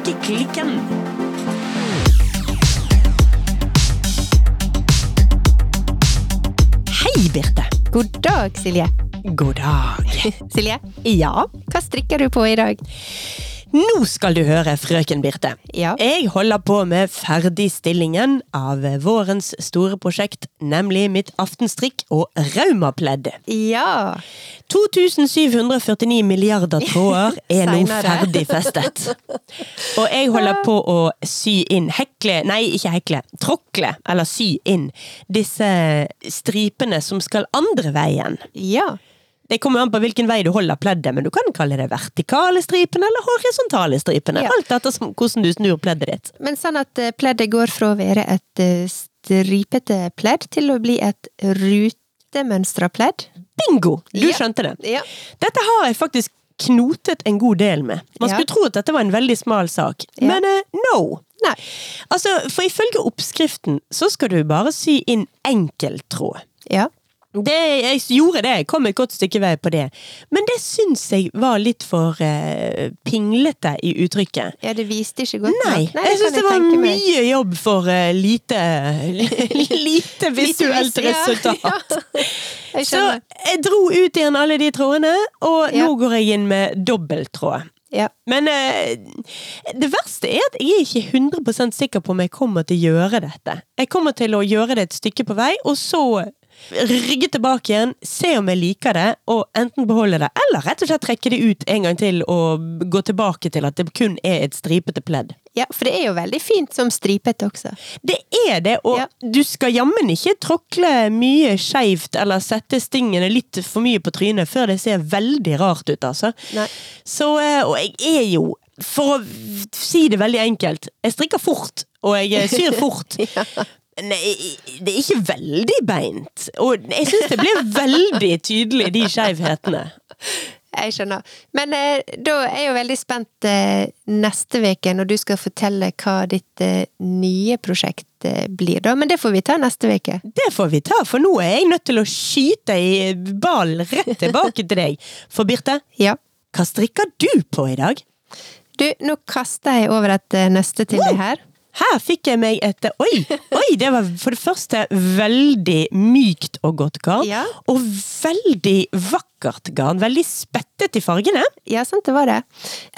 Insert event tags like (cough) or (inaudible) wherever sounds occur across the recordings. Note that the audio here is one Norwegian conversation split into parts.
Strikkeklikken. Hei, Birte. God dag, Silje. God dag. (laughs) Silje, Ja, hva strikker du på i dag? Nå skal du høre, frøken Birte. Ja. Jeg holder på med ferdigstillingen av vårens store prosjekt, nemlig mitt aftenstrikk og raumapledd. Ja. 2749 milliarder tråder (laughs) er nå Senere. ferdig festet. Og jeg holder på å sy inn, hekle, nei ikke hekle, tråkle, eller sy inn disse stripene som skal andre veien. Ja. Det kommer an på hvilken vei du holder pleddet, men du kan kalle det vertikale stripene eller horisontale stripene. Ja. Alt etter hvordan du snur pleddet ditt. Men sånn at eh, pleddet går fra å være et eh, stripete pledd til å bli et rutemønstra pledd? Bingo! Du Ja. skjønte det. Ja. Dette har jeg faktisk knotet en god del med. Man skulle tro at dette var en veldig smal sak, men uh, no! Nei. Altså, for ifølge oppskriften så skal du bare sy inn enkelttråd. Ja. Det, jeg gjorde det, jeg kom et godt stykke vei på det. Men det syns jeg var litt for uh, pinglete i uttrykket. ja, det viste ikke godt Nei, Nei jeg syns det var mye meg. jobb for uh, (laughs) lite Lite visuelt vis- (laughs) ja, resultat. ja. Jeg Så jeg dro ut igjen alle de trådene, og Ja. nå går jeg inn med dobbelttråd. Ja. Men eh, det verste er at jeg er ikke 100 sikker på om jeg kommer til å gjøre dette. Jeg kommer til å gjøre det et stykke på vei, og så rygge tilbake igjen, se om jeg liker det, og enten beholde det, eller rett og slett trekke det ut en gang til og gå tilbake til at det kun er et stripete pledd. ja, for det er jo veldig fint som stripete også. Det er det, og Ja. du skal jammen ikke tråkle mye skeivt eller sette stingene litt for mye på trynet før det ser veldig rart ut, altså. Nei. Så, eh, og jeg er jo, for å si det veldig enkelt, jeg strikker fort, og jeg eh, syr (laughs) fort. Nei, det er ikke veldig beint, og jeg syns det blir veldig tydelig, de skeivhetene. Jeg skjønner. Men eh, da er jeg jo veldig spent eh, neste uke når du skal fortelle hva ditt eh, nye prosjekt eh, blir, da. Men det får vi ta neste uke. Det får vi ta, for nå er jeg nødt til å skyte i ballen rett tilbake til deg. For Birte, Ja. hva strikker du på i dag? Du, nå kaster jeg over et Neste nøste til deg her. Her fikk jeg meg et Oi! oi, Det var for det første veldig mykt og godt garn. Ja. Og veldig vakkert garn. Veldig spettet i fargene. Ja, sant det var det.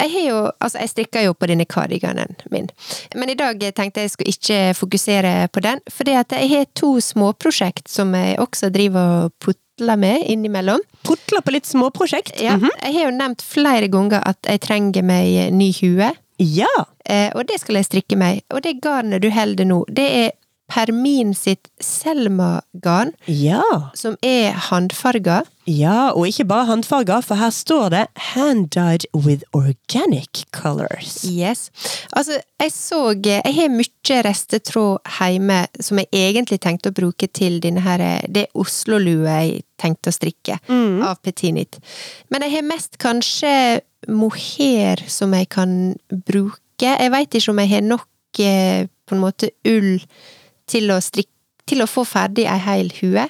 Jeg har jo, altså jeg strikker jo på denne kardiganen min. Men i dag tenkte jeg skulle ikke fokusere på den, For jeg har to småprosjekt som jeg også driver og putler med innimellom. Putler på litt småprosjekt. Ja, Mhm. Jeg har jo nevnt flere ganger at jeg trenger meg ny hue. Ja. Eh, og det skal jeg strikke meg. Og det garnet du holder nå, det er Permin sitt Selma-garn, Ja. som er handfarga. Ja, og ikke bare håndfarger, for her står det 'hand-dyed with organic colors'. Yes. Altså, jeg så Jeg har mye restetråd hjemme som jeg egentlig tenkte å bruke til denne her Det Oslo-lue jeg tenkte å strikke, av Petinit. Men jeg har mest kanskje mohair som jeg kan bruke. Jeg veit ikke om jeg har nok eh, på en måte ull til å strikke til å få ferdig ei hel hue.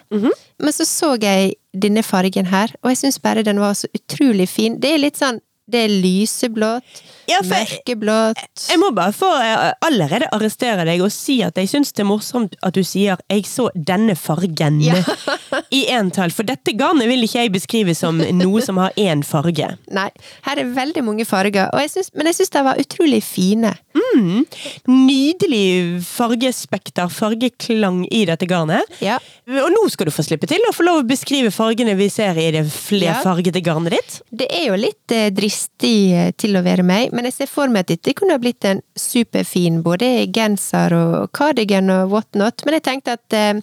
Men så så jeg denne fargen her, og jeg syns bare den var så utrolig fin. Det er litt sånn Det er lyseblått, Ja, jeg- mørkeblått Jeg må bare få eh, allerede arrestere deg og si at jeg syns det er morsomt at du sier 'jeg så denne fargen' Ja. (laughs) i entall. For dette garnet vil ikke jeg beskrive som noe som har én farge. (laughs) Nei, her er veldig mange farger, og jeg synes, men jeg syns de var utrolig fine. Mm. Nydelig fargespekter, fargeklang i dette garnet. Ja. Og nå skal du få slippe til å få lov å beskrive fargene vi ser i det flerfargede garnet ditt. Det er jo litt eh, dristig eh, til å være meg, men jeg ser for meg at dette kunne blitt en superfin både genser og cardigan og whatnot, men jeg tenkte at eh,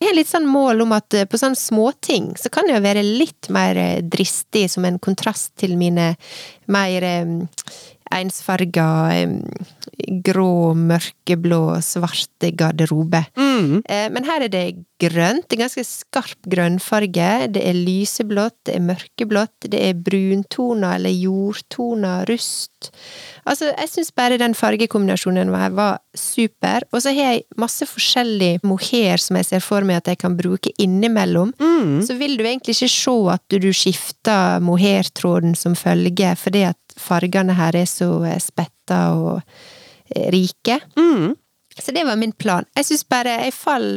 jeg har litt sånn mål om at eh, på sånne småting så kan jeg være litt mer eh, dristig som en kontrast til mine mer eh, ensfarga, grå, mørkeblå, svarte garderobe. Mm. Eh, Men her er det grønt, det er ganske skarp grønnfarge. Det er lyseblått, det er mørkeblått, det er bruntoner eller jordtoner, rust. Altså, jeg syns bare den fargekombinasjonen her var super. Og så har jeg masse forskjellig mohair som jeg ser for meg at jeg kan bruke innimellom. Så vil du egentlig ikke se at du, du skifter mohairtråden som følge, fordi at fargene her er så eh, spetta og eh, rike. Mm. Så det var min plan. Jeg syns bare jeg fall,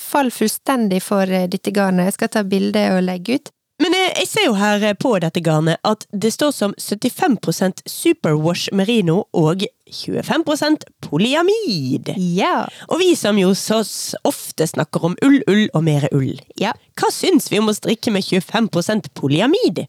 fall fullstendig for eh, dette garnet. Jeg skal ta bilde og legge ut. Men jeg, jeg ser jo her på dette garnet at det står som 75% superwash merino og 25% polyamid. Ja. Og vi som jo så ofte snakker om ull, ull og mer ull. ja. Hva syns vi om å strikke med 25% polyamid?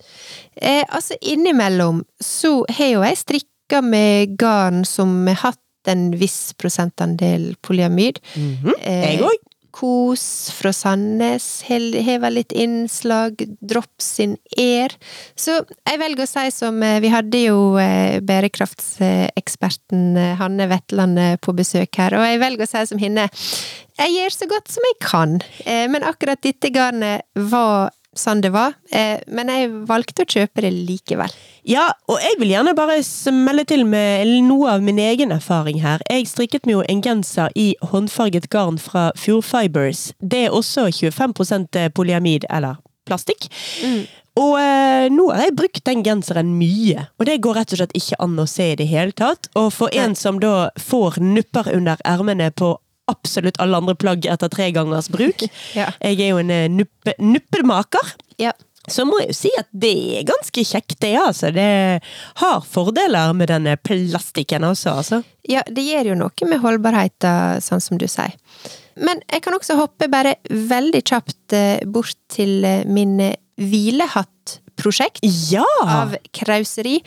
Eh, altså, innimellom så har jo jeg strikka med garn som har hatt en viss prosentandel polyamid. Mhm, Eh, Jeg òg. Kos fra Sandnes vel litt innslag. Drops sin Air. Så jeg velger å si som eh, Vi hadde jo eh, bærekraftseksperten eh, Hanne Wetland eh, på besøk her, og jeg velger å si som henne Jeg gjør så godt som jeg kan, men akkurat dette garnet var sånn det var. eh, Men jeg valgte å kjøpe det likevel. Ja, og jeg vil gjerne bare smelle til med noe av min egen erfaring her. Jeg strikket meg jo en genser i håndfarget garn fra Fjord Fibers. Det er også 25% polyamid, eller plastikk. Og eh, nå har jeg brukt den genseren mye, og det går rett og slett ikke an å se i det hele tatt. Og for en som da får nupper under ermene på absolutt alle andre plagg etter tre gangers bruk (laughs) Ja. Jeg er jo en eh, nuppe, nuppemaker. Ja. Så må jeg jo si at det er ganske kjekt, det. altså. Det har fordeler med denne plastikken også, altså. Ja, det gjør jo noe med holdbarheten, sånn som du sier. Men jeg kan også hoppe bare veldig kjapt eh, bort til eh, min eh, hvilehattprosjekt Ja! av krauseri.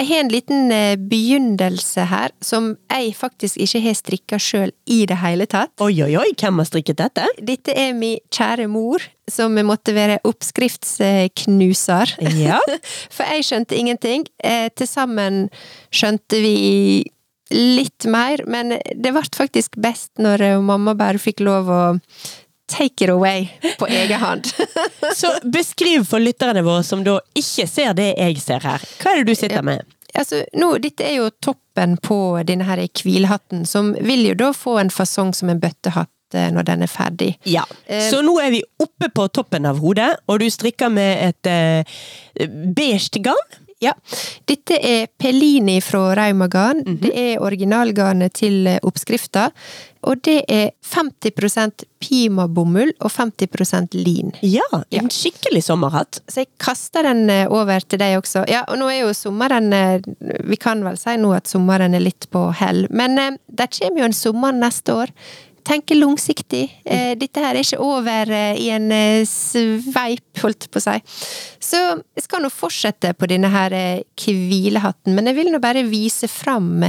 Jeg har en liten eh, begynnelse her, som jeg faktisk ikke har strikka sjøl i det hele tatt. Oi, oi, oi, hvem har strikket dette? Dette er min kjære mor, som måtte være oppskriftsknuser. Ja. (laughs) For jeg skjønte ingenting. Eh, Til sammen skjønte vi litt mer, men det ble faktisk best når eh, mamma bare fikk lov å take it away på egen hånd. (laughs) Så beskriv for lytterne våre som da ikke ser det jeg ser her. Hva er det du sitter med? altså, nå, dette er jo toppen på denne her hvilhatten, som vil jo da få en fasong som en bøttehatt eh, når den er ferdig. Ja, Eh, Så nå er vi oppe på toppen av hodet, og du strikker med et eh, beige garn. Ja. Dette er Pellini fra Raumagarn. -hmm. Det er originalgarnet til eh, oppskrifta. Og det er 50 Pima-bomull og 50% lin. Ja, en skikkelig sommerhatt. Så jeg kaster den eh, over til deg også. Ja, og nå er jo sommeren eh, Vi kan vel si nå at sommeren er litt på hell, men det kommer jo en sommer neste år. Tenke langsiktig. Eh, dette her er ikke over eh, i en eh, sveip, holdt på å si. Så jeg skal nå fortsette på denne her eh, hvilehatten, men jeg vil nå bare vise fram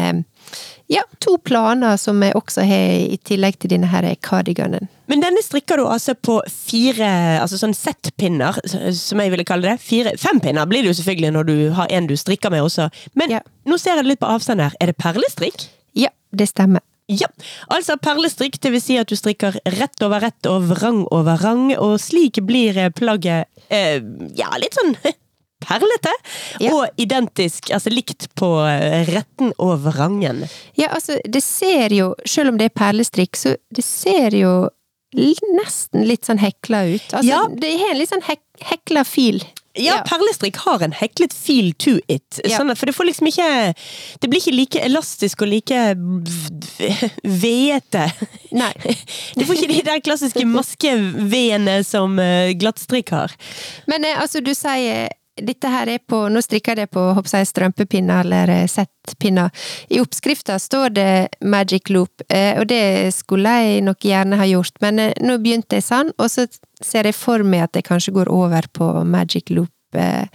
ja, to planer som jeg også har i tillegg til denne her cardiganen. Men denne strikker du altså på fire altså sånn settpinner, som jeg ville kalle det. Fire, fem pinner blir det jo selvfølgelig når du har en du strikker med også. Men Ja. nå ser jeg litt på avstand her. Er det perlestrikk? Ja, det stemmer. Ja, altså perlestrikk, det vil si at du strikker rett over rett og vrang over rang, og slik blir plagget eh, ja, litt sånn (laughs) perlete, Ja. og identisk, altså likt på eh, retten og vrangen. Ja, altså, det ser jo, selv om det er perlestrikk, så det ser jo nesten litt sånn hekla ut. Altså, Ja. det har en litt sånn hek hekla fil. Ja, perlestrikk har en heklet feel to it, sånn at, for det får liksom ikke Det blir ikke like elastisk og like veete. Nei. (laughs) Du får ikke de der klassiske maskeveene som eh, glattstrikk har. Men eh, altså, du sier dette her er på Nå strikker jeg det på jeg, strømpepinner eller eh, settpinner. I oppskrifta står det magic loop, eh, og det skulle jeg nok gjerne ha gjort, men eh, nå begynte jeg sånn, og så ser jeg for meg at jeg kanskje går over på magic loop. eh,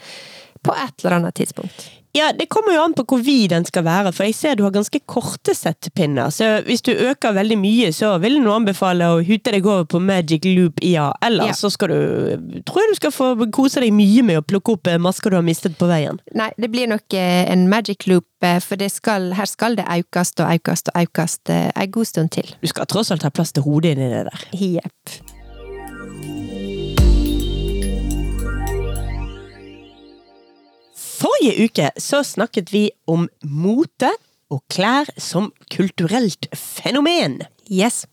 på et eller annet tidspunkt. Ja, Det kommer jo an på hvor vid den skal være, for jeg ser du har ganske korte settepinner. Så hvis du øker veldig mye, så vil jeg anbefale å hute deg over på Magic Loop IA. Eller Ja. så skal du tror jeg du skal få kose deg mye med å plukke opp eh, masker du har mistet på veien. Nei, det blir nok eh, en magic loop, eh, for det skal, her skal det aukast og aukast og aukast en god stund til. Du skal tross alt ha plass til hodet inni det der. Jepp. Forrige uke så snakket vi om mote og klær som kulturelt fenomen. Yes.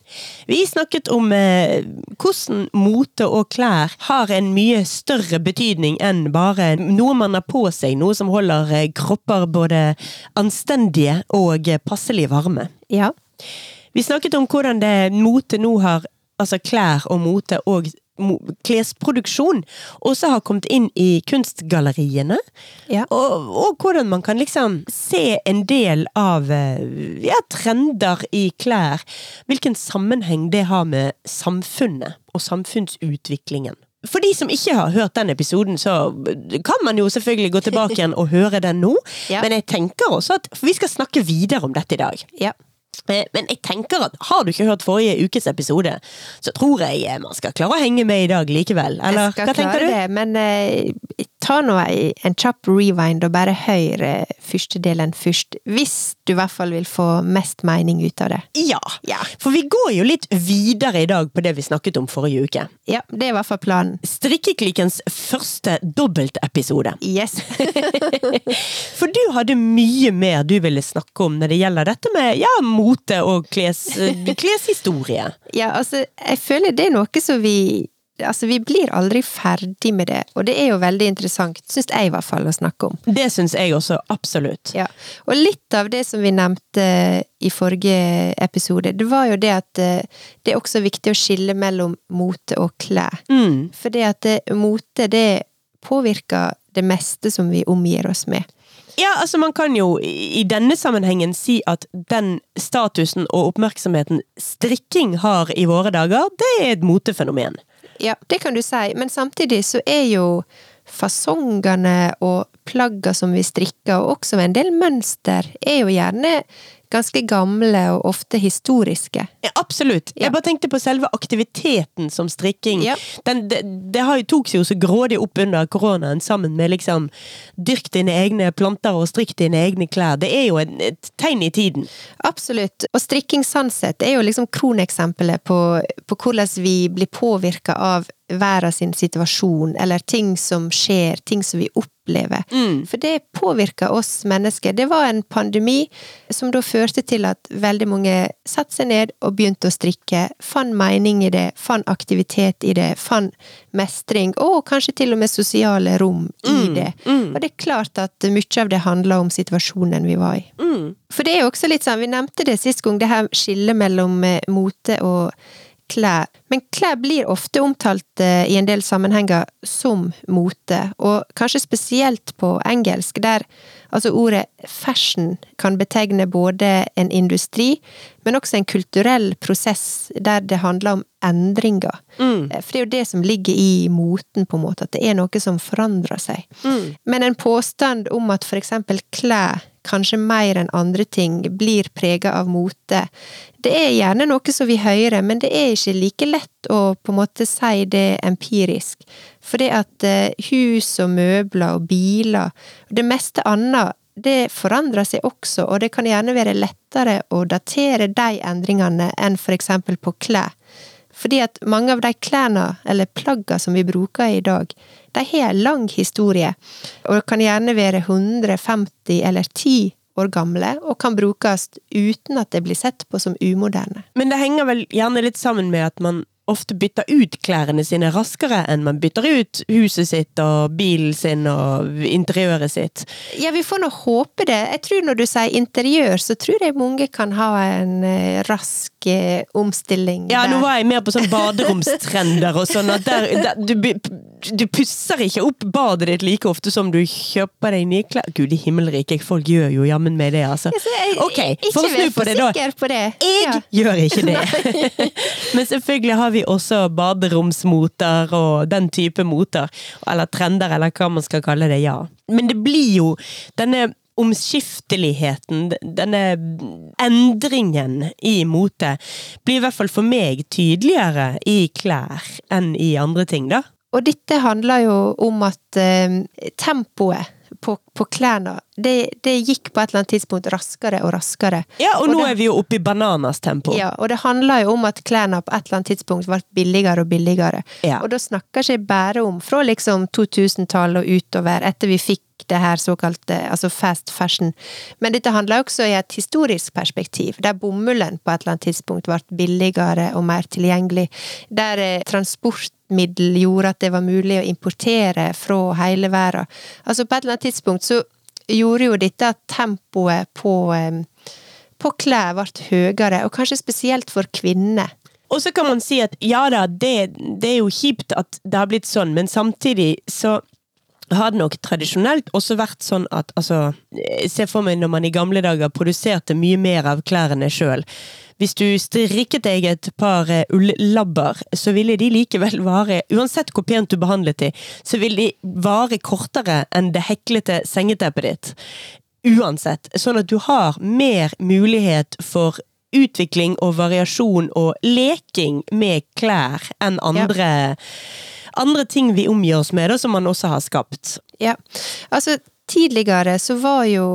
Vi snakket om eh, hvordan mote og klær har en mye større betydning enn bare noe man har på seg, noe som holder eh, kropper både anstendige og eh, passelig varme. Ja. Vi snakket om hvordan det mote nå har, altså klær og mote og klesproduksjon, også har kommet inn i kunstgalleriene. Ja. Og, og hvordan man kan liksom se en del av eh, ja, trender i klær. Hvilken sammenheng det har med samfunnet og samfunnsutviklingen. For de som ikke har hørt den episoden, så kan man jo selvfølgelig gå tilbake igjen og høre den nå. (laughs) Ja. Men jeg tenker også at For vi skal snakke videre om dette i dag. Ja. Men jeg tenker at har du ikke hørt forrige ukes episode, så tror jeg eh, man skal klare å henge med i dag likevel. Eller jeg skal hva tenker klare du? det, men eh, ta nå en kjapp rewind og bare hør første delen først. Hvis du i hvert fall vil få mest mening ut av det. Ja. Ja. For vi går jo litt videre i dag på det vi snakket om forrige uke. Ja, det er i hvert fall planen. Strikkeklikkens første dobbeltepisode. Yes. (laughs) For du hadde mye mer du ville snakke om når det gjelder dette med ja, mote og kles, (laughs) kleshistorie. Ja, altså, jeg føler det er noe som vi Altså, vi blir aldri ferdig med det, og det er jo veldig interessant, syns jeg i hvert fall, å snakke om. Det syns jeg også, absolutt. Ja, og litt av det som vi nevnte i forrige episode, det var jo det at eh, det er også viktig å skille mellom mote og klær. Mm. For det at mote, det påvirker det meste som vi omgir oss med. Ja, altså man kan jo i i denne sammenhengen si at den statusen og oppmerksomheten strikking har i våre dager, det er et motefenomen. Ja, det kan du si, men samtidig så er jo fasongene og plagga som vi strikker, og også en del mønster, er jo gjerne ganske gamle og ofte historiske. Ja, absolutt. Ja. Jeg bare tenkte på selve aktiviteten som strikking. Ja. Den, det, det har jo tok seg jo så grådig opp under koronaen, sammen med liksom dyrk dine egne planter og strikk dine egne klær. Det er jo et, et tegn i tiden. Absolutt. Og strikking sannsett er jo liksom kroneksempelet på, på hvordan vi blir påvirka av verden sin situasjon, eller ting som skjer, ting som vi opplever. For det påvirker oss mennesker. Det var en pandemi som da førte til at veldig mange satte seg ned og begynte å strikke, fant mening i det, fant aktivitet i det, fant mestring, og kanskje til og med sosiale rom i det. Og det er klart at mye av det handler om situasjonen vi var i. For det er jo også litt sånn, vi nevnte det sist gang, det her skillet mellom eh, mote og klær. Men klær blir ofte omtalt eh, i en del sammenhenger som mote, og kanskje spesielt på engelsk, der altså ordet fashion kan betegne både en industri, men også en kulturell prosess der det handler om endringer. Mm. For det er jo det som ligger i moten, på en måte, at det er noe som forandrer seg. Men en påstand om at for eksempel klær kanskje mer enn andre ting, blir prega av mote. Det er gjerne noe som vi hører, men det er ikke like lett å på en måte si det empirisk. For det at eh, hus og møbler og biler, og det meste annet, det forandrer seg også, og det kan gjerne være lettere å datere de endringene enn for eksempel på klær. Fordi at mange av de klærne, eller plaggene som vi bruker i dag, de har en lang historie, og kan gjerne være 150 eller 10 år gamle, og kan brukes uten at det blir sett på som umoderne. Men det henger vel gjerne litt sammen med at man ofte bytter ut klærne sine raskere enn man bytter ut huset sitt og bilen sin og interiøret sitt. Ja, vi får nå håpe det. Jeg tror når du sier interiør, så tror jeg mange kan ha en eh, rask eh, omstilling Ja, der. nå var jeg mer på sånn baderomstrender og sånn at der, der du, du pusser ikke opp badet ditt like ofte som du kjøper deg nye klær. Gud i himmelrike, folk gjør jo jammen med det, altså. Ok, for å snu på det da. Jeg Ja. gjør ikke det. (laughs) Men selvfølgelig har vi vi også baderomsmoter og den type moter. Eller trender, eller hva man skal kalle det, ja. Men det blir jo denne omskifteligheten, denne endringen i mote, blir i hvert fall for meg tydeligere i klær enn i andre ting, da. Og dette handler jo om at eh, tempoet på, på klærne, det, det, gikk på et eller annet tidspunkt raskere og raskere. Ja, og, og nå det, er vi jo oppe i bananas tempo. Ja, og det handler jo om at klærne på et eller annet tidspunkt ble billigere og billigere. Ja. Og da snakker ikke bare om fra liksom 2000-tallet og utover, etter vi fikk det her såkalte altså fast fashion. Men dette handler også i et historisk perspektiv, der bomullen på et eller annet tidspunkt ble billigere og mer tilgjengelig. Der eh, transportmiddel gjorde at det var mulig å importere fra hele verden. Altså på et eller annet tidspunkt så gjorde jo dette at tempoet på, på klær ble høyere, og kanskje spesielt for kvinner. Og så kan man si at ja da, det, det er jo kjipt at det har blitt sånn, men samtidig så har det nok tradisjonelt også vært sånn at altså Se for meg når man i gamle dager produserte mye mer av klærne sjøl. Hvis du strikket deg et par eh, ullabber, så ville de likevel vare Uansett hvor pent du behandlet de, så ville de vare kortere enn det heklete sengeteppet ditt. Uansett. Sånn at du har mer mulighet for utvikling og variasjon og leking med klær enn andre ja andre ting vi omgir oss med, da, som man også har skapt. Ja, altså Tidligere så var jo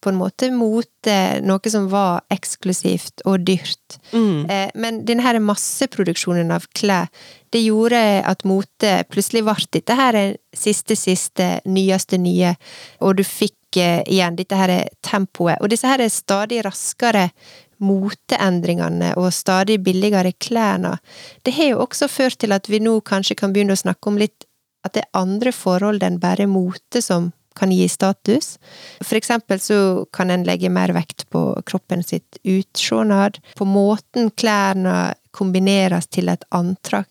på en måte mote noe som var eksklusivt og dyrt. Mm. Eh, men denne masseproduksjonen av klær, det gjorde at mote plutselig ble dette her siste, siste, nyeste nye, og du fikk eh, igjen dette her tempoet. Og disse her stadig raskere moteendringene og stadig billigere klærne, det har jo også ført til at vi nå kanskje kan begynne å snakke om litt at det er andre forhold enn bare mote som kan gi status. For eksempel så kan en legge mer vekt på kroppen sitt utsjånad, på måten klærne kombineres til et antrekk,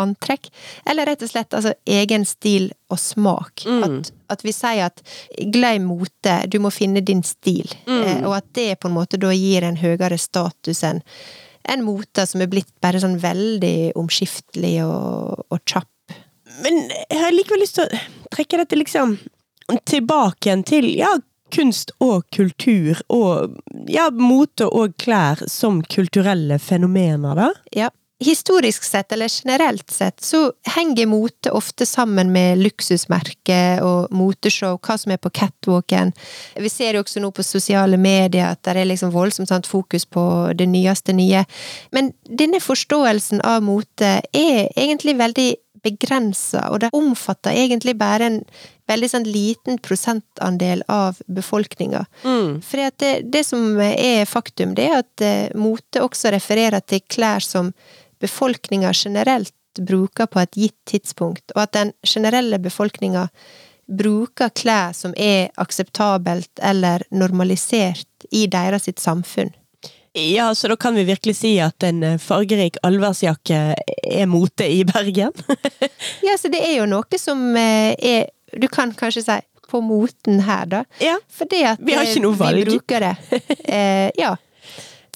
antrekk, eller rett og slett altså, egen stil og smak. Mm. At, at, vi sier at glem mote, du må finne din stil. Mm. Eh, og at det på en måte da gir en høyere status enn en mote som er blitt bare sånn veldig omskiftelig og, og kjapp. Men jeg har likevel lyst til å trekke dette liksom tilbake igjen til ja, kunst og kultur, og ja, mote og klær som kulturelle fenomener, da? Ja historisk sett, eller generelt sett, så henger mote ofte sammen med luksusmerker og moteshow, hva som er på catwalken. Vi ser jo også nå på sosiale medier at det er liksom voldsomt sant, fokus på det nyeste nye. Men denne forståelsen av mote er egentlig veldig begrensa, og det omfatter egentlig bare en veldig sånn liten prosentandel av befolkninga. Mm. For det, det, som er faktum, det er at eh, mote også refererer til klær som befolkninga generelt bruker på et gitt tidspunkt, og at den generelle befolkninga bruker klær som er akseptabelt eller normalisert i deres sitt samfunn. Ja, så da kan vi virkelig si at en eh, fargerik allværsjakke er mote i Bergen? (laughs) ja, så det er jo noe som eh, er Du kan kanskje si på moten her, da. Ja, Fordi at vi har ikke noe valg. Vi bruker det. (laughs) Eh, ja.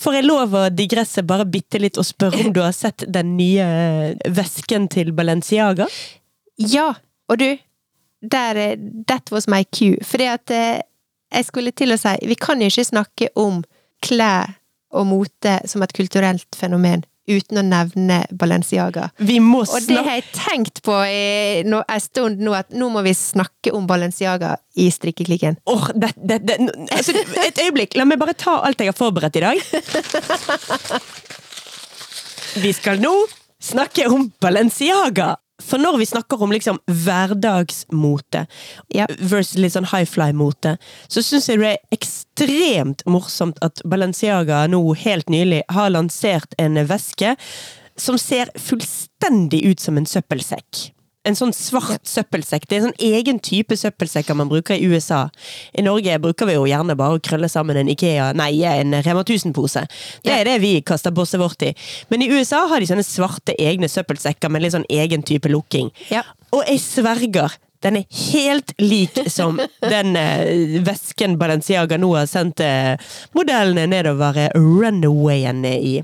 Får jeg lov å digresse bare bitte litt og spørre om du har sett den nye vesken til Balenciaga? Ja, og du, der, that was my cue. Fordi at eh, jeg skulle til å si, vi kan jo ikke snakke om klær og mote som et kulturelt fenomen uten å nevne Balenciaga. Vi må snakke... Og det har jeg tenkt på i no, en stund nå, at nå må vi snakke om Balenciaga i strikkeklikken. Åh, oh, det, det, det, altså, Et øyeblikk, la meg bare ta alt jeg har forberedt i dag. Vi skal nå snakke om Balenciaga! For når vi snakker om liksom hverdagsmote ja. versus litt sånn high fly-mote, så syns jeg det er ekstremt morsomt at Balenciaga nå helt nylig har lansert en veske som ser fullstendig ut som en søppelsekk en sånn svart søppelsekk. Det er en sånn egen type søppelsekker man bruker i USA. I Norge bruker vi jo gjerne bare å krølle sammen en Ikea, nei, en Rema 1000-pose. Det er det vi kaster bosset vårt i. Men i USA har de sånne svarte egne søppelsekker med litt sånn egen type lukking. Ja. Og jeg sverger! Den er helt lik som (laughs) den uh, vesken Balenciaga nå har sendt uh, modellene nedover runawayen runawayene i.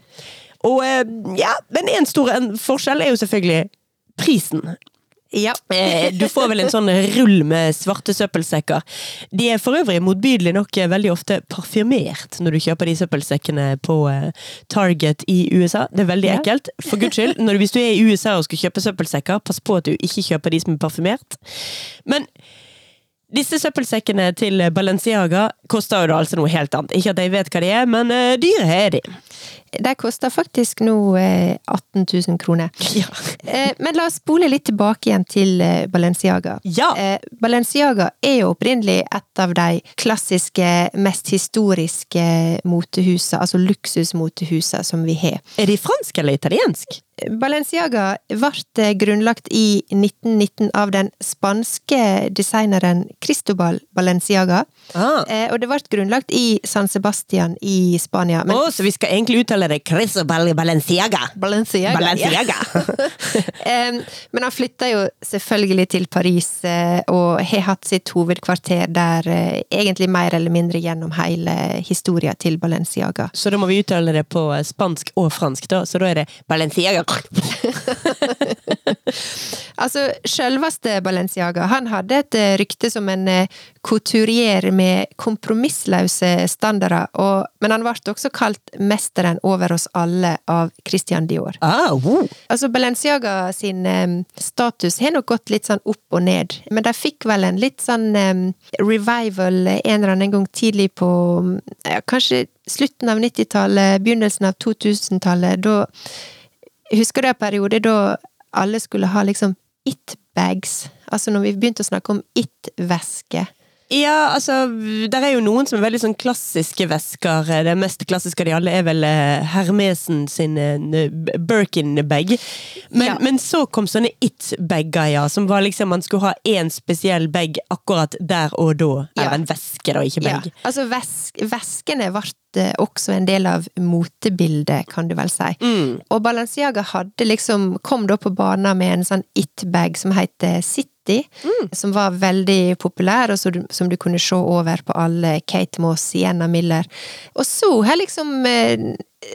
Og eh, ja, men en stor forskjell er jo selvfølgelig prisen. Ja. (laughs) Eh, Du får vel en sånn rull med svarte søppelsekker. De er for øvrig motbydelig nok eh, veldig ofte parfymert når du kjøper de søppelsekkene på eh, Target i USA. Det er veldig Ja. ekkelt. For guds skyld, når du, hvis du er i USA og skal kjøpe søppelsekker, pass på at du ikke kjøper de som er parfymert. Men disse søppelsekkene til Balenciaga koster jo da altså noe helt annet. Ikke at jeg vet hva de er, men dyre er de. De koster faktisk nå eh, 18 000 kroner. (laughs) Ja. Eh, men la oss spole litt tilbake igjen til eh, Balenciaga. Ja. Eh, Balenciaga er jo opprinnelig et av de klassiske, mest historiske motehusene, altså luksusmotehusene som vi har. Er de fransk eller italiensk? Balenciaga ble grunnlagt i 1919 av den spanske designeren Cristobal Balenciaga. Ah. Eh, Og det ble grunnlagt i San Sebastian i Spania. Men oh, så vi skal egentlig uttale det Crisobal Balenciaga. Balenciaga. Balenciaga. (laughs) Em, Men han flytta jo selvfølgelig til Paris, eh, og har hatt sitt hovedkvarter der eh, egentlig mer eller mindre gjennom hele historia til Balenciaga. Så da må vi uttale det på spansk og fransk, da. Så da er det Balenciaga. (laughs) Altså, sjølveste Balenciaga, han hadde et eh, rykte som en eh, couturier med kompromissløse standarder, og, men han ble også kalt mesteren over oss alle av Christian Dior. Ah, wow. Altså, Balenciaga sin um, status har nok gått litt sånn opp og ned, men de fikk vel en litt sånn um, revival en eller annen gang tidlig på ja, kanskje slutten av 90-tallet, begynnelsen av 2000-tallet. Da Husker du en periode da alle skulle ha liksom it-bags? Altså når vi begynte å snakke om it-væske. Ja, altså, der er jo noen som er veldig sånn klassiske vesker. Det mest klassiske av de alle er vel eh, Hermesen sin eh, Birkin-bag. Men, Ja. men så kom sånne it-bager, ja. Som var liksom man skulle ha én spesiell bag akkurat der og da. Ja. Eller en veske, da, ikke Ja, altså vesk, veskene ble også en del av motebildet, kan du vel si. Mm. Og Balenciaga hadde liksom, kom da på banen med en sånn it-bag som heter City, som var veldig populær, og som du, som du kunne se over på alle Kate Moss, Sienna Miller. Og så har liksom eh,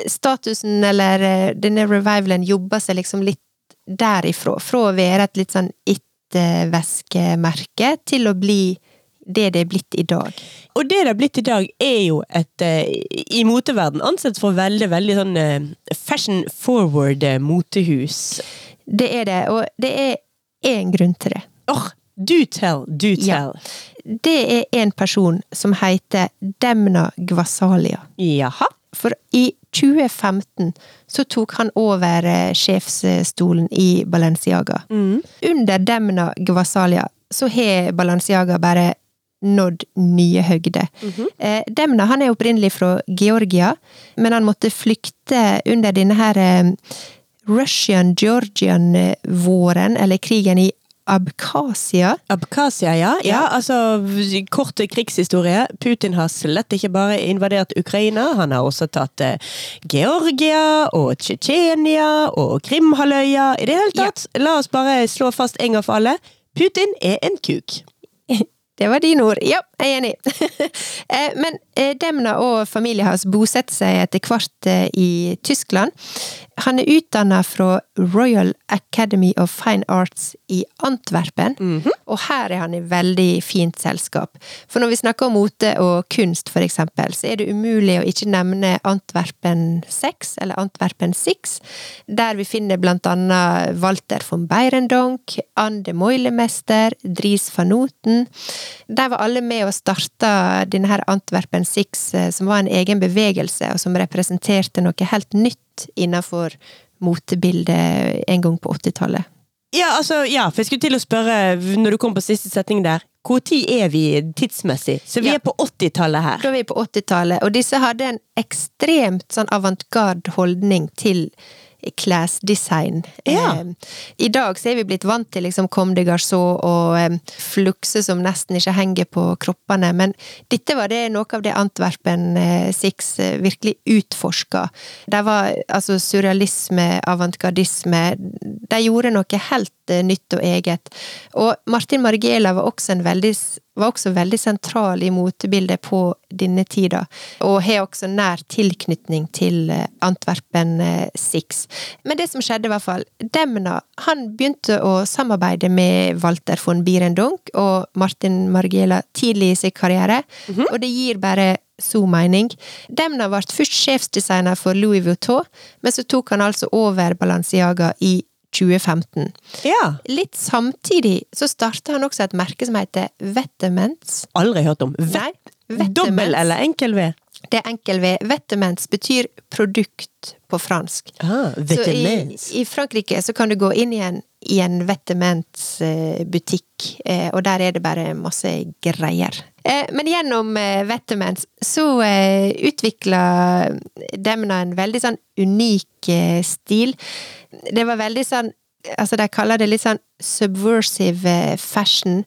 statusen, eller eh, denne revivalen, jobba seg liksom litt derifra. Fra å være et litt sånn it-væskemerke til å bli det det er blitt i dag. Og det det er blitt i dag, er jo et eh, i moteverden ansett for veldig, veldig sånn fashion forward eh, motehus. Det er det, og det er én grunn til det. Åh, do tell, do Ja. tell. Det er en person som heter Demna Gvasalia. Jaha. For i 2015 så tok han over eh, sjefsstolen i Balenciaga. Under Demna Gvasalia så har Balenciaga bare nådd nye høgder. eh, Demna han er opprinnelig fra Georgia, men han måtte flykte under denne her eh, Russian-Georgian-våren, eller krigen i Abkhasia. Abkhasia, ja. ja. Ja. altså, kort krigshistorie. Putin har slett ikke bare invadert Ukraina, han har også tatt eh, Georgia og Tsjetsjenia og Krimhalvøya. I det hele tatt, la oss bare slå fast en gang for alle. Putin er en kuk. (laughs) Det var dine ord. Ja, jeg er enig. (laughs) Eh, Men eh, Demna og familien hans bosetter seg etter hvert eh, i Tyskland. Han er utdanna fra Royal Academy of Fine Arts i Antwerpen, og her er han i veldig fint selskap. For når vi snakker om mote og kunst, for eksempel, så er det umulig å ikke nevne Antwerpen 6, eller Antwerpen 6, der vi finner blant annet Walter von Beirendonk, Anne Moilemester, Dries van Noten. De var alle med og starta denne her Antwerpen 6, eh, som var en egen bevegelse, og som representerte noe helt nytt innenfor motebildet en gang på 80-tallet. Ja, altså, ja, for jeg skulle til å spørre, når du kom på siste setning der, tid er vi tidsmessig? Så vi Ja. er på 80-tallet her. Da er vi på 80-tallet, og disse hadde en ekstremt sånn avantgarde holdning til klesdesign. Ja. Eh, I dag så er vi blitt vant til liksom Comme de garçon og eh, flukse som nesten ikke henger på kroppene, men dette var det noe av det Antwerpen eh, Six eh, virkelig utforska. Det var altså surrealisme, avantgardisme De gjorde noe helt nytt og eget. Og Martin Margiela var også, en veldig, var også veldig sentral i motebildet på denne tida, og har også nær tilknytning til eh, Antwerpen eh, Six. Men det som skjedde, i hvert fall Demna han begynte å samarbeide med Walter von Bierendunk og Martin Margiela tidlig i sin karriere, og det gir bare så mening. Demna ble først sjefsdesigner for Louis Vuitton, men så tok han altså over Balenciaga i 2015. Ja. Litt samtidig så starta han også et merke som heter Vettemens. Aldri hørt om. Nei, Dobbel eller enkel V? Det er enkel V. Vettemens betyr produkt på fransk. Ah, Så i, I Frankrike så kan du gå inn i en, i en Vetements-butikk, eh, og der er det bare masse greier. Eh, men gjennom eh, Vetements så eh, utvikla Demna en veldig sånn unik eh, stil. Det var veldig sånn Altså, de kaller det litt sånn subversive eh, fashion.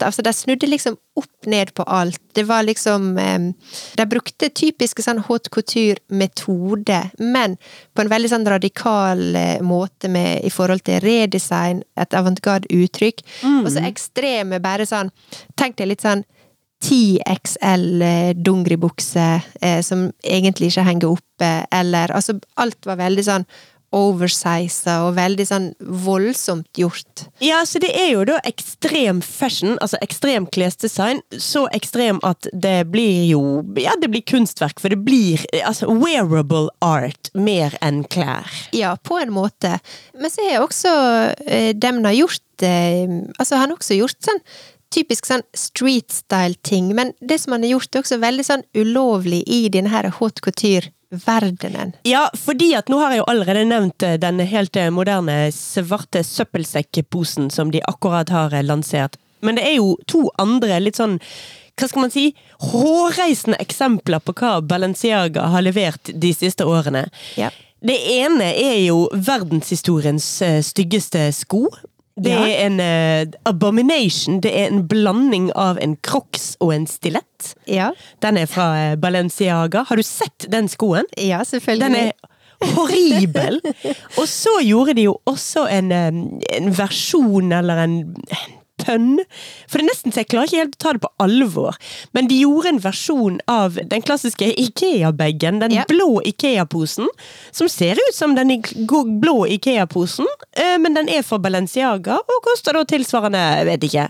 Altså, de snudde liksom opp ned på alt. Det var liksom De brukte typiske sånn haute couture-metode, men på en veldig sånn radikal eh, måte med, i forhold til redesign, et avantgarde uttrykk. Og så ekstreme, bare sånn Tenk deg litt sånn 10XL eh, dongeribukse eh, som egentlig ikke henger oppe, eller Altså, alt var veldig sånn oversiza og veldig sånn voldsomt gjort. Ja, så det er jo da ekstrem fashion, altså ekstrem klesdesign. Så ekstrem at det blir jo Ja, det blir kunstverk, for det blir altså wearable art mer enn klær. Ja, på en måte. Men så har også eh, Demna gjort eh, Altså, han har også gjort sånn typisk sånn street style-ting, men det som han har gjort, er også veldig sånn ulovlig i denne her haute couture-verdenen. Ja, fordi at nå har jeg jo allerede nevnt den helt eh, moderne svarte søppelsekkposen som de akkurat har eh, lansert. Men det er jo to andre litt sånn hva skal man si, hårreisende eksempler på hva Balenciaga har levert de siste årene. Ja. Det ene er jo verdenshistoriens eh, styggeste sko. Det Ja. er en uh, abomination. Det er en blanding av en crocs og en stilett. Ja, Den er fra uh, Balenciaga. Har du sett den skoen? ja selvfølgelig. Den er horribel! (laughs) Og så gjorde de jo også en, eh, en versjon, eller en pønn. For det er nesten så jeg klarer ikke helt å ta det på alvor. Men de gjorde en versjon av den klassiske Ikea-bagen. Den Ja. blå Ikea-posen. Som ser ut som den blå Ikea-posen, eh, men den er fra Balenciaga og koster da tilsvarende, jeg vet ikke,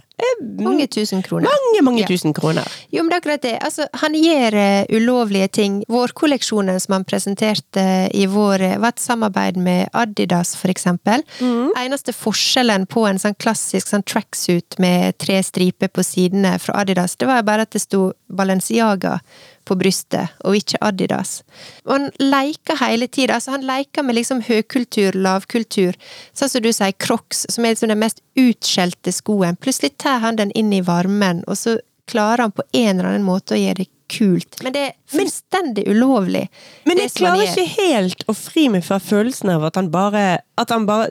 Mange tusen kroner. mange, mange Ja. tusen kroner. Jo, men det er akkurat det. Altså, han gjør uh, ulovlige ting. Vårkolleksjonen som han presenterte i vår, eh, var et samarbeid med Adidas, for eksempel. Eneste forskjellen på en sånn klassisk sånn tracksuit med tre striper på sidene fra Adidas, det var bare at det sto Balenciaga på brystet, og ikke Adidas. Og han leker hele tida. Altså, han leker med liksom høykultur, lavkultur. Sånn som du sier, Crocs, som er liksom den mest utskjelte skoen. Plutselig tar han den inn i varmen, og så klarer han på en eller annen måte å gjøre det kult. Men det er fullstendig ulovlig. Men jeg klarer ikke helt å fri meg fra følelsen av at han bare At han bare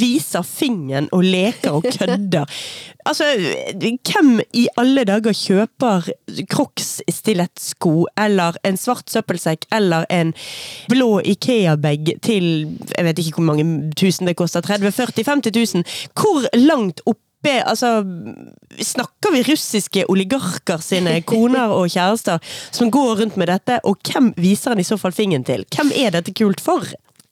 viser fingeren og leker og kødder. (laughs) altså, hvem i alle dager kjøper Crocs stilettsko eller en svart søppelsekk eller en blå Ikea-bag til Jeg vet ikke hvor mange tusen det koster. 30 40 50 000? Hvor langt opp Altså, snakker vi russiske oligarker sine (laughs) koner og kjærester som går rundt med dette, og hvem viser han i så fall fingeren til? Hvem er dette kult for?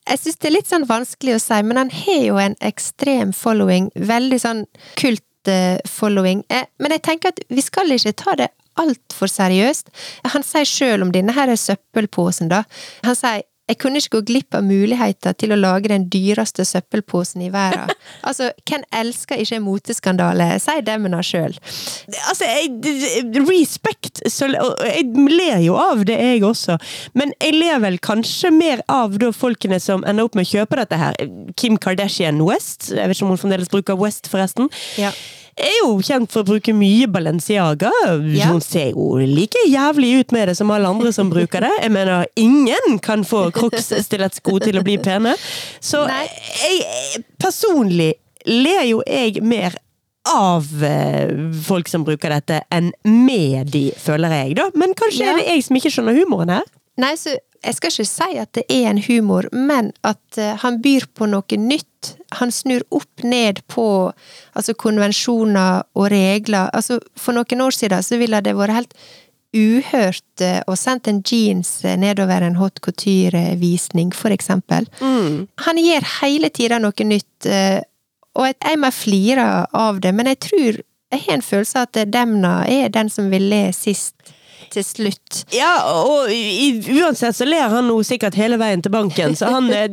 Jeg syns det er litt sånn vanskelig å si, men han har jo en ekstrem following. Veldig sånn kult eh, following. Eh, men jeg tenker at vi skal ikke ta det altfor seriøst. Han sier sjøl om denne her søppelposen, da. Han sier jeg kunne ikke gå glipp av muligheter til å lage den dyreste søppelposen i verden. (laughs) altså, hvem elsker ikke en moteskandale? Si Demna sjøl. Altså, jeg, respect! Så, jeg ler jo av det, jeg også. Men jeg ler vel kanskje mer av da folkene som ender opp med å kjøpe dette her. Kim Kardashian West. Jeg vet ikke om hun fremdeles bruker West, forresten. Ja. Er jo kjent for å bruke mye Balenciaga. Ja. Hun ser jo like jævlig ut med det som alle andre som bruker det. Jeg mener, ingen kan få Crocs-stilettsko til å bli pene. Så jeg, personlig ler jo jeg mer av eh, folk som bruker dette, enn med de, føler jeg, da. Men kanskje Ja. er det jeg som ikke skjønner humoren her? Nei, så jeg skal ikke si at det er en humor, men at eh, han byr på noe nytt. Han snur opp ned på altså konvensjoner og regler. Altså, for noen år siden så ville det vært helt uhørt eh, å sende en jeans eh, nedover en hot couture-visning, for eksempel. Mm. Han gjør hele tida noe nytt, eh, og jeg må flire av det, men jeg tror jeg har en følelse av at Demna er den som vil le sist til slutt. Ja, og i, uansett så ler han nå sikkert hele veien til banken, så han eh,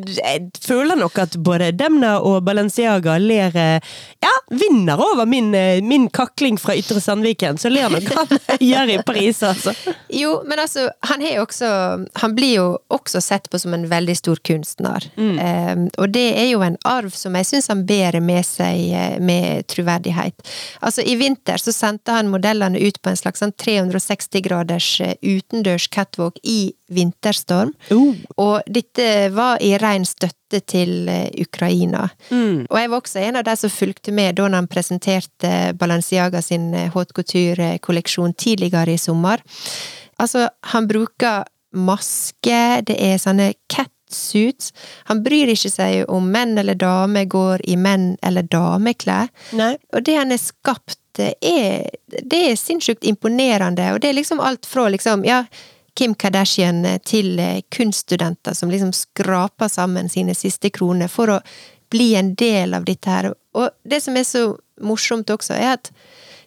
føler nok at både Demna og Balenciaga ler eh, Ja, vinner over min, eh, min kakling fra Ytre Sandviken, så ler nok han (laughs) høyere i Paris, altså. Jo, men altså, han er jo også Han blir jo også sett på som en veldig stor kunstner. Eh, og det er jo en arv som jeg syns han bærer med seg med troverdighet. Altså, i vinter så sendte han modellene ut på en slags sånn 360 graders eh, utendørs catwalk i vinterstorm. Oh. Og dette var i ren støtte til eh, Ukraina. Mm. Og jeg var også en av de som fulgte med da han presenterte Balenciaga sin eh, haute couture-kolleksjon tidligere i sommer. Altså, han bruker maske, det er sånne catsuits. Han bryr ikke seg om menn eller damer går i menn- eller dameklær. Nei. Og det han er skapt, er, det er sinnssykt imponerende, og det er liksom alt fra liksom, ja, Kim Kardashian til eh, kunststudenter som liksom skraper sammen sine siste kroner for å bli en del av dette her. Og det som er så morsomt også, er at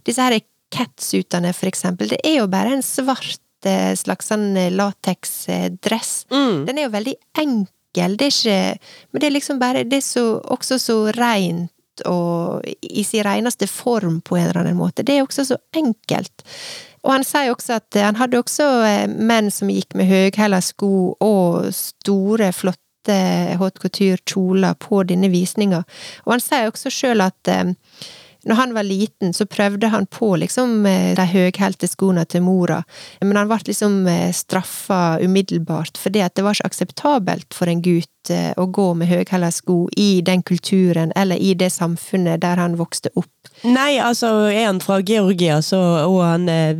disse her catsuitene, for eksempel, det er jo bare en svart eh, slags sånn lateksdress. Mm. Den er jo veldig enkel, det er ikke Men det er liksom bare Det er så, også så og i sin reneste form på en eller annen måte. Det er også så enkelt. Og han sier også at han hadde også eh, menn som gikk med høghæla sko og store, flotte haute couture-kjoler på denne visninga. Og han sier også sjøl at eh, når han var liten, så prøvde han på liksom eh, de høghælte skoene til mora, men han ble liksom eh, straffa umiddelbart fordi at det var ikke akseptabelt for en gutt eh, å gå med høyhæla sko i den kulturen eller i det samfunnet der han vokste opp. Nei, altså er han fra Georgia, så, og han er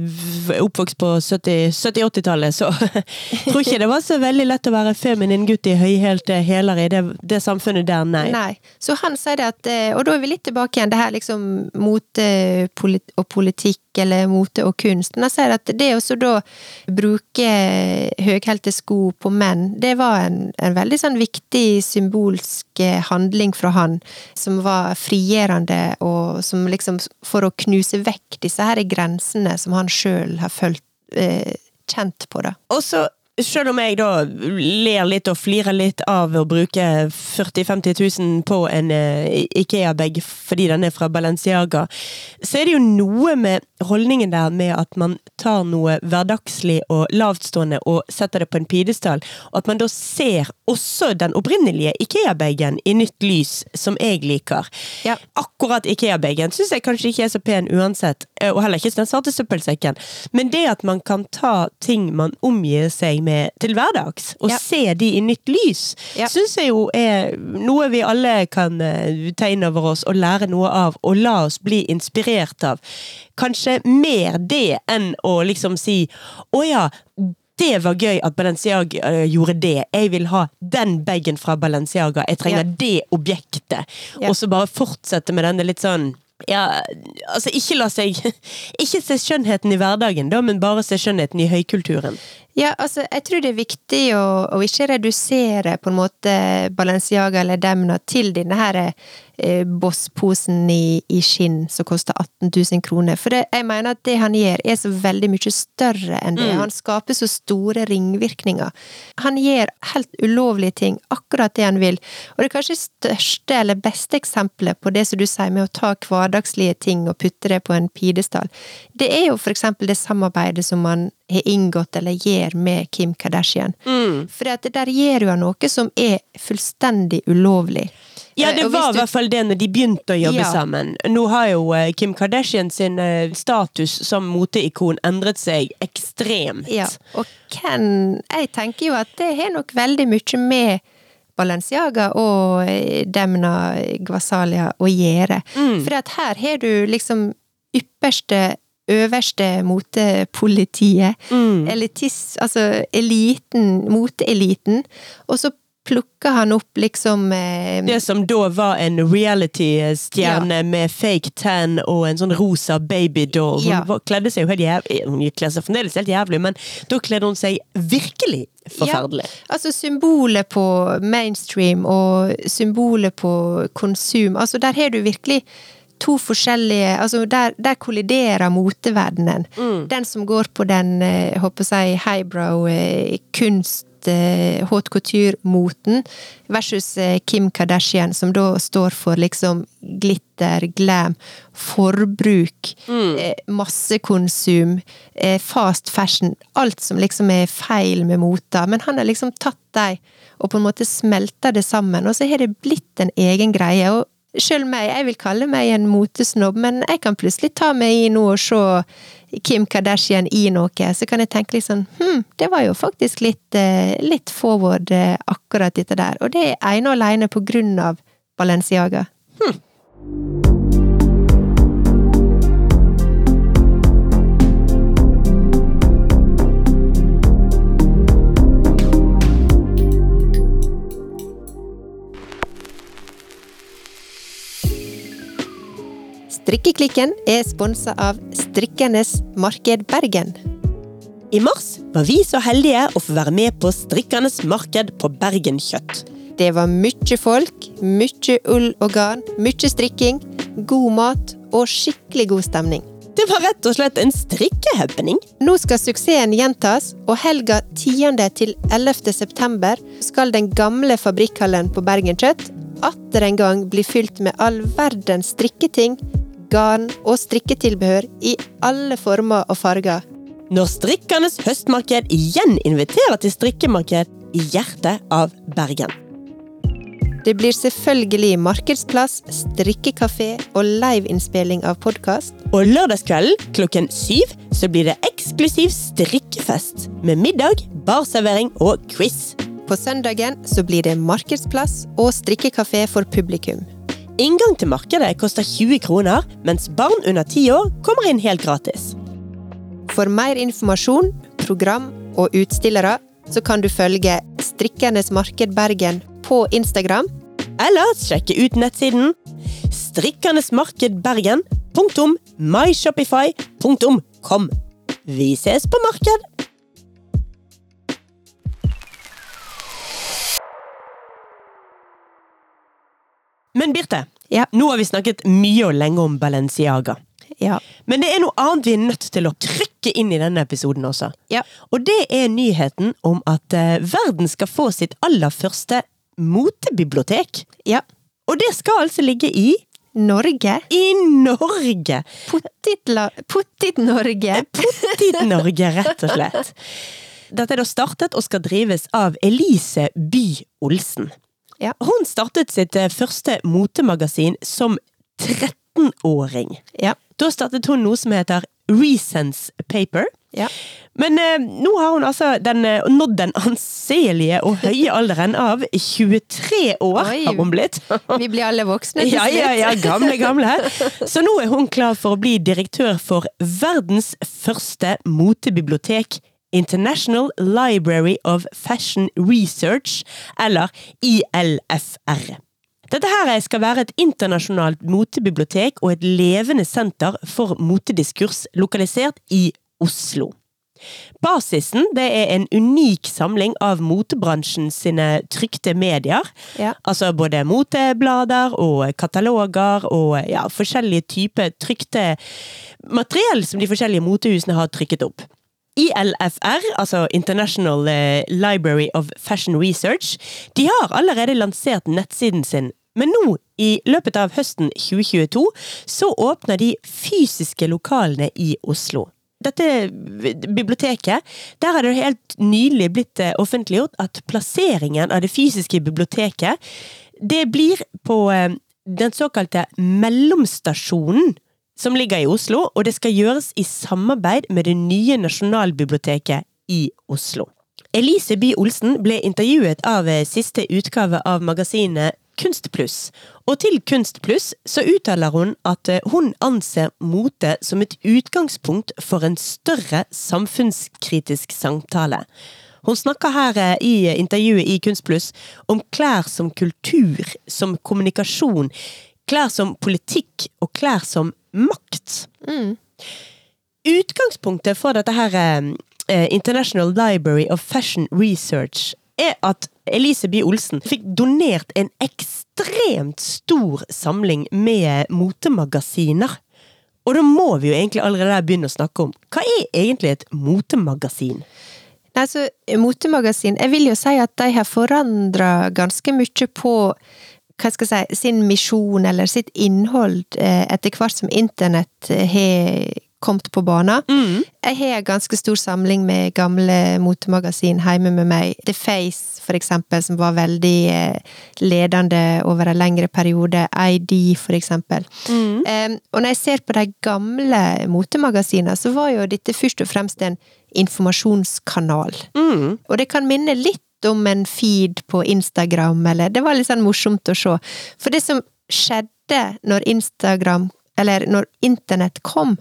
oppvokst på 70 70-80-tallet, så (laughs) tror ikke det var så veldig lett å være feminin gutt i høyhælte hæler i det, det samfunnet der, nei. Nei. Så han sier det at eh, Og da er vi litt tilbake igjen, det her liksom mote og politikk, eller mote og kunst. Men jeg sier at det å da bruke høyhælte sko på menn, det var en, en veldig sånn viktig symbolsk eh, handling fra han, som var frigjørende, og som liksom For å knuse vekk disse her grensene som han sjøl har følt eh, kjent på, da. Og så, selv om jeg da ler litt og flirer litt av å bruke 40 000-50 000 på en eh, Ikea-bag fordi den er fra Balenciaga, så er det jo noe med holdningen der med at man tar noe hverdagslig og lavtstående og setter det på en pidestall, og at man da ser også den opprinnelige Ikea-bagen i nytt lys, som jeg liker. Ja. Akkurat Ikea-bagen syns jeg kanskje ikke er så pen uansett, eh, og heller ikke den svarte søppelsekken, men det at man kan ta ting man omgir seg med til hverdags, og Ja. se de i nytt lys, Ja. syns jeg jo er noe vi alle kan eh, ta inn over oss og lære noe av, og la oss bli inspirert av. Kanskje mer det enn å liksom si å ja, det var gøy at Balenciaga eh, gjorde det. Jeg vil ha den bagen fra Balenciaga. Jeg trenger yeah. det objektet. Yeah. Og så bare fortsette med denne litt sånn ja, altså ikke la seg (laughs) Ikke se skjønnheten i hverdagen, da, men bare se skjønnheten i høykulturen. Ja, altså, jeg tror det er viktig å, å ikke redusere på en måte Balenciaga eller Demna til denne her eh, Boss-posen i, i skinn som koster 18 000 kroner. For det, jeg mener at det han gjør er så veldig mye større enn det. Han skaper så store ringvirkninger. Han gjør helt ulovlige ting, akkurat det han vil. Og det kanskje største eller beste eksempelet på det som du sier med å ta hverdagslige ting og putte det på en pidestall, det er jo for eksempel det samarbeidet som han har inngått eller gjør med Kim Kardashian. For det der gjør jo noe som er fullstendig ulovlig. Ja, Eh, det var i du- hvert fall det når de begynte å jobbe Ja. sammen. Nå har jo eh, Kim Kardashian sin eh, status som moteikon endret seg ekstremt. Ja, og Ken Jeg tenker jo at det har nok veldig mye med Balenciaga og eh, Demna Gvasalia å gjøre. For at her har du liksom ypperste, øverste motepolitiet. Mm. Elitis, altså eliten, moteeliten. Og så plukker han opp liksom eh, Det som da var en reality-stjerne med fake tan og en sånn rosa babydoll. Hun Ja. var- kledde seg jo helt jævlig Hun kler seg fremdeles helt jævlig, men da kledde hun seg virkelig forferdelig. Ja, altså symbolet på mainstream og symbolet på konsum. Altså der har du virkelig to forskjellige Altså der, der kolliderer moteverdenen. Den som går på den, eh, jeg håper jeg, highbrow eh, kunst eh, haute couture-moten, versus Kim Kardashian, som da står for liksom glitter, glam, forbruk, mm. massekonsum, fast fashion. Alt som liksom er feil med mota. Men han har liksom tatt dem og på en måte smelta det sammen, og så har det blitt en egen greie. og Sjøl meg, jeg vil kalle meg en motesnobb, men jeg kan plutselig ta meg i noe og se Kim Kardashian i noe, så kan jeg tenke litt sånn Hm, det var jo faktisk litt, eh, litt forward, eh, akkurat dette der. Og det er ene og alene på grunn av Balenciaga. Strikkeklikken er sponsa av Strikkernes Marked Bergen. I mars var vi så heldige å få være med på Strikkernes marked på Bergen Kjøtt. Det var mye folk, mye ull og garn, mye strikking, god mat og skikkelig god stemning. Det var rett og slett en strikkehappening. Nå skal suksessen gjentas, og helga 10. til 11. september skal den gamle fabrikkhallen på Bergen Kjøtt atter en gang bli fylt med all verdens strikketing, garn og strikketilbehør i alle former og farger. Når Strikkernes høstmarked igjen inviterer til strikkemarked i hjertet av Bergen. Det blir selvfølgelig markedsplass, strikkekafé og liveinnspilling av podkast. Og lørdagskvelden klokken syv så blir det eksklusiv strikkefest med middag, barservering og quiz. På søndagen så blir det markedsplass og strikkekafé for publikum. Inngang til markedet koster 20 kroner, mens barn under 10 år kommer inn helt gratis. For mer informasjon, program og utstillere, så kan du følge Strikkernes Marked Bergen på Instagram. Eller sjekke ut nettsiden strikkernesmarkedbergen.myshopify.com. Vi ses på marked! Men Birte, Ja. nå har vi snakket mye og lenge om Balenciaga. Ja. Men det er noe annet vi er nødt til å trykke inn i denne episoden også. Ja. Og det er nyheten om at eh, verden skal få sitt aller første motebibliotek. ja. Og det skal altså ligge i Norge. i Norge! Pottit-Norge. Pottit-Norge, rett og slett. (laughs) Dette er da startet og skal drives av Elise By Olsen. Ja. Hun startet sitt eh, første motemagasin som 13-åring. Ja. Da startet hun noe som heter Resense Paper. Ja. Men eh, nå har hun altså den, eh, nådd den anselige og høye alderen av 23 år, Oi. har hun blitt. (laughs) Vi blir alle voksne til Ja, ja, ja, gamle, gamle. Så nå er hun klar for å bli direktør for verdens første motebibliotek. International Library of Fashion Research, eller ILFR. Dette her skal være et internasjonalt motebibliotek og et levende senter for motediskurs lokalisert i Oslo. Basisen det er en unik samling av motebransjen sine trykte medier. Ja. Altså både moteblader og kataloger og ja, forskjellige typer trykte materiell som de forskjellige motehusene har trykket opp. ILFR, altså International eh, Library of Fashion Research, de har allerede lansert nettsiden sin. Men nå, i løpet av høsten 2022, så åpner de fysiske lokalene i Oslo. Dette biblioteket, der har det helt nylig blitt eh, offentliggjort at plasseringen av det fysiske biblioteket, det blir på eh, den såkalte mellomstasjonen som ligger i Oslo, og det skal gjøres i samarbeid med det nye Nasjonalbiblioteket i Oslo. Elise By Olsen ble intervjuet av eh, siste utgave av magasinet Kunstpluss, og til Kunstpluss så uttaler hun at eh, hun anser mote som et utgangspunkt for en større samfunnskritisk samtale. Hun snakker her eh, i intervjuet i Kunstpluss om klær som kultur, som kommunikasjon, klær som politikk og klær som makt. Mm. Utgangspunktet for dette her eh, International Library of Fashion Research er at Elise Bye Olsen fikk donert en ekstremt stor samling med motemagasiner. Og da må vi jo egentlig allerede begynne å snakke om hva er egentlig et motemagasin? Altså, Motemagasin Jeg vil jo si at de har forandra ganske mye på hva skal jeg si, sin misjon eller sitt innhold eh, etter hvert som internett eh, har kommet på banen. Mm. Jeg har en ganske stor samling med gamle motemagasin hjemme med meg. The Face, for eksempel, som var veldig eh, ledende over en lengre periode. ID, for eksempel. Mm. Um, og når jeg ser på de gamle motemagasinene, så var jo dette først og fremst en informasjonskanal. Mm. Og det kan minne litt om en feed på Instagram, eller Det var litt sånn morsomt å se. For det som skjedde når Instagram eller når internett kom,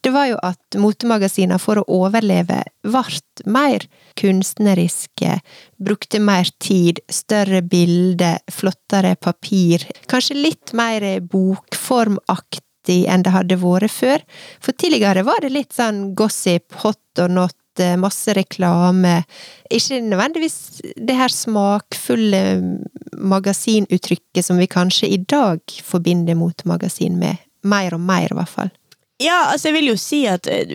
det var jo at motemagasiner for å overleve ble mer kunstneriske, brukte mer tid, større bilder, flottere papir, kanskje litt mer bokformaktig enn det hadde vært før. For tidligere var det litt sånn gossip, hot or not, masse reklame. Ikke nødvendigvis det her smakfulle magasinuttrykket som vi kanskje i dag forbinder motemagasin med. Mer og mer, i hvert fall. Ja, altså jeg vil jo si at eh,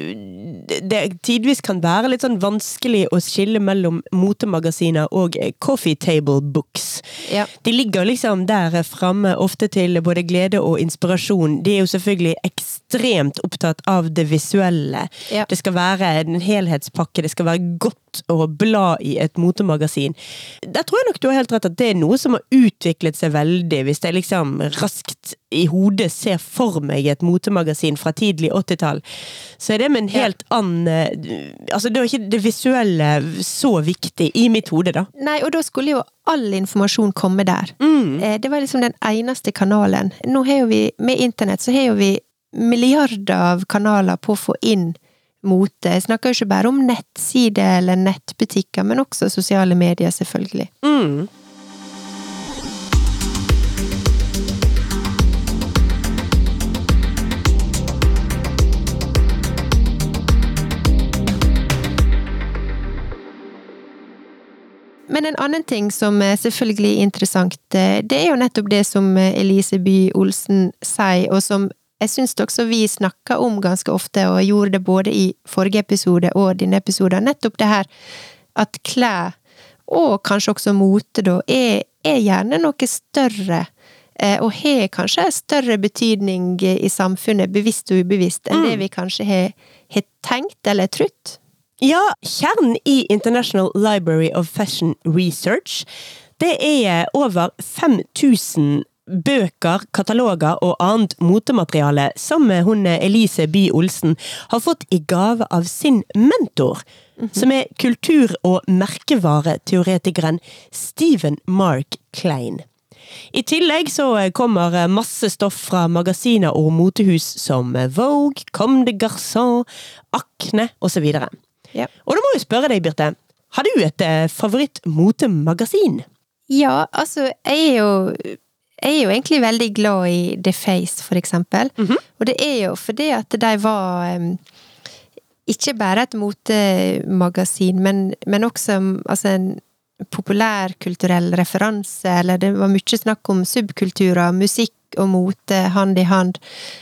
det tidvis kan være litt sånn vanskelig å skille mellom motemagasiner og eh, coffee table books. Ja. De ligger liksom der framme, ofte til både glede og inspirasjon. De er jo selvfølgelig ekstremt opptatt av det visuelle. Ja. Det skal være en helhetspakke, det skal være godt å bla i et motemagasin. Der tror jeg nok du har helt rett at det er noe som har utviklet seg veldig, hvis jeg liksom raskt i hodet ser for meg et motemagasin fra tidlig 80-tall, så er det med en helt annen eh, Altså, da er ikke det visuelle så viktig i mitt hode, da. Nei, og da skulle jo all informasjon komme der. Mm. Eh, Det var liksom den eneste kanalen. Nå har jo vi, med internett, så har jo vi milliarder av kanaler på å få inn mote. Jeg snakker jo ikke bare om nettsider eller nettbutikker, men også sosiale medier, selvfølgelig. Mm. Men en annen ting som er selvfølgelig interessant, eh, det er jo nettopp det som eh, Elise Bye Olsen sier, og som jeg syns også vi snakker om ganske ofte, og gjorde det både i forrige episode og denne episoden, nettopp det her at klær, og kanskje også mote, da, er, er gjerne noe større. eh, Og har kanskje større betydning i samfunnet, bevisst og ubevisst, enn Mm. det vi kanskje har, har tenkt eller trodd. Ja, kjernen i International Library of Fashion Research, det er over 5000 bøker, kataloger og annet motemateriale som hun Elise Bye Olsen har fått i gave av sin mentor, som er kultur- og merkevareteoretikeren Stephen Mark Klein. I tillegg så kommer masse stoff fra magasiner og motehus som Vogue, Comme des Garçons, Akne osv. Ja. Og da må jeg spørre deg, Birte. Har du et eh, favorittmotemagasin? Ja, altså, jeg er jo jeg er jo egentlig veldig glad i The Face, for eksempel. Mhm. Og det er jo fordi at de var ikke bare et motemagasin, men, men også altså en populærkulturell referanse, eller det var mye snakk om subkulturer, musikk og mote hand i hand.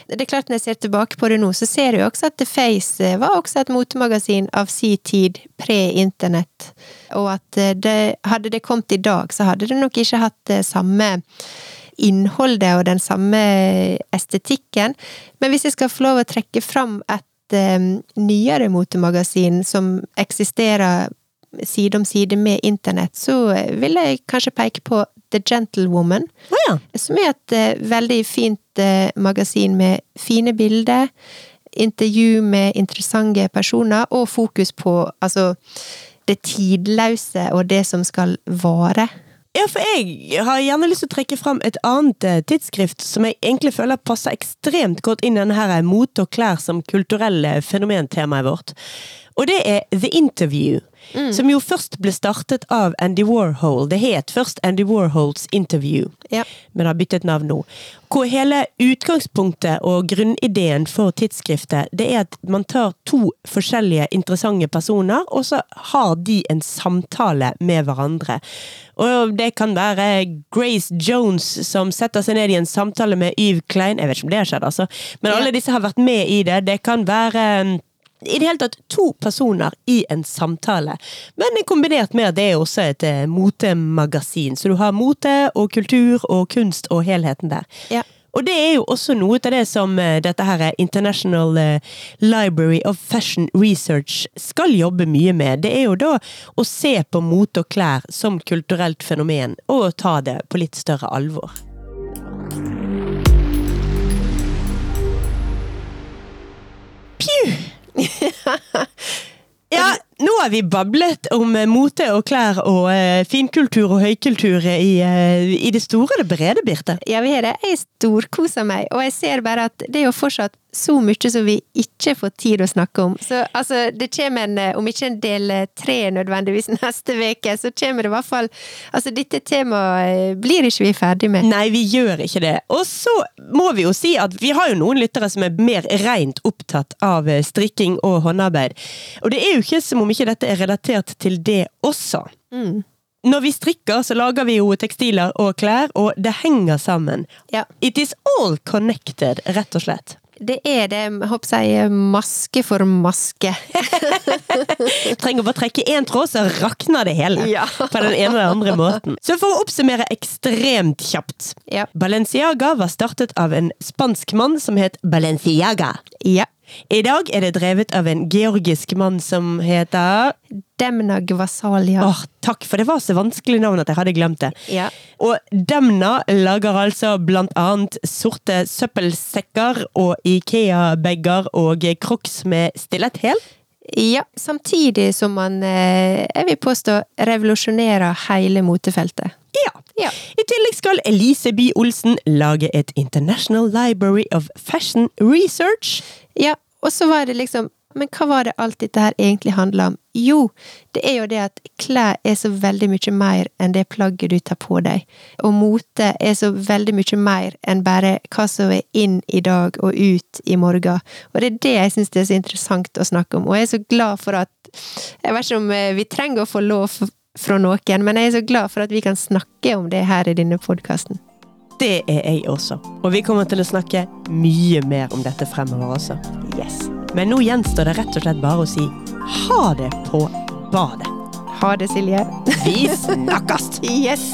Det er klart Når jeg ser tilbake på det nå, så ser jeg også at The Face var også et motemagasin av si tid, pre-internett. Og at eh, det, hadde det kommet i dag, så hadde det nok ikke hatt det samme innholdet og den samme estetikken. Men hvis jeg skal få lov å trekke fram et um, nyere motemagasin som eksisterer side om side med internett, så vil jeg kanskje peke på The Gentlewoman, Oh, ja. som er et uh, veldig fint uh, magasin med fine bilder, intervju med interessante personer, og fokus på altså det tidløse og det som skal vare. Ja, for jeg har gjerne lyst til å trekke fram et annet eh, tidsskrift som jeg egentlig føler passer ekstremt godt inn i denne her mote og klær som kulturelle fenomentemaet vårt. Og det er The Interview. Som jo først ble startet av Andy Warhol. Det het først Andy Warhols Interview, Ja. men har byttet navn nå. Hvor hele utgangspunktet og grunnideen for tidsskriftet det er at man tar to forskjellige interessante personer, og så har de en samtale med hverandre. Og det kan være Grace Jones som setter seg ned i en samtale med Yves Klein. Jeg vet ikke om det har skjedd, altså. Men alle disse har vært med i det. Det kan være um, i det hele tatt to personer i en samtale. Men kombinert med at det er også et eh, motemagasin. Så du har mote og kultur og kunst og helheten der. Ja. Og det er jo også noe av det som eh, dette her er International eh, Library of Fashion Research skal jobbe mye med. Det er jo da å se på mote og klær som kulturelt fenomen, og ta det på litt større alvor. Pju! (laughs) Ja, nå har vi bablet om eh, mote og klær og uh, finkultur og høykultur i, uh, i det store og det brede, Birte. Ja, vi har det. Jeg storkoser meg, og jeg ser bare at det er jo fortsatt så mye som vi ikke får tid å snakke om. Så altså, det kommer en, eh, om ikke en del eh, tre nødvendigvis (laughs) neste uke, så kommer det i hvert fall Altså, dette temaet eh, blir ikke vi ferdig med. Nei, vi gjør ikke det. Og så må vi jo si at vi har jo noen lyttere som er mer rent opptatt av strikking og håndarbeid. Og det er jo ikke som om ikke dette er relatert til det også. Mm. Når vi strikker, så lager vi jo tekstiler og klær, og det henger sammen. Ja. It is all connected, rett og slett. Det er det, jeg håper jeg, maske for maske. (laughs) Trenger bare trekke én tråd, så rakner det hele. Ja. På den ene eller andre måten. Så for å oppsummere ekstremt kjapt. Ja. Balenciaga var startet av en spansk mann som het Balenciaga. Ja. I dag er det drevet av en georgisk mann som heter Demna Gvasalia. Åh, takk, for det var så vanskelig navn at jeg hadde glemt det. Ja. Og Demna lager altså blant annet sorte søppelsekker og Ikea-bager og Crocs med stiletthæl. Ja, samtidig som man, eh, jeg vil påstå, revolusjonerer hele motefeltet. Ja. Ja. I tillegg skal Elise By Olsen lage et International Library of Fashion Research. Ja, og så var det liksom Men hva var det alt dette her egentlig handla om? Jo, det er jo det at klær er så veldig mye mer enn det plagget du tar på deg. Og mote er så veldig mye mer enn bare hva som er inn i dag og ut i morgen. Og det er det jeg syns er så interessant å snakke om. Og jeg er så glad for at Jeg vet ikke om eh, vi trenger å få lov fra noen, men jeg er så glad for at vi kan snakke om det her i denne podkasten. Det er jeg også. Og vi kommer til å snakke mye mer om dette fremover også. Yes. Men nå gjenstår det rett og slett bare å si ha det på badet. Ha det, Silje. Vi snakkes! (laughs) Yes!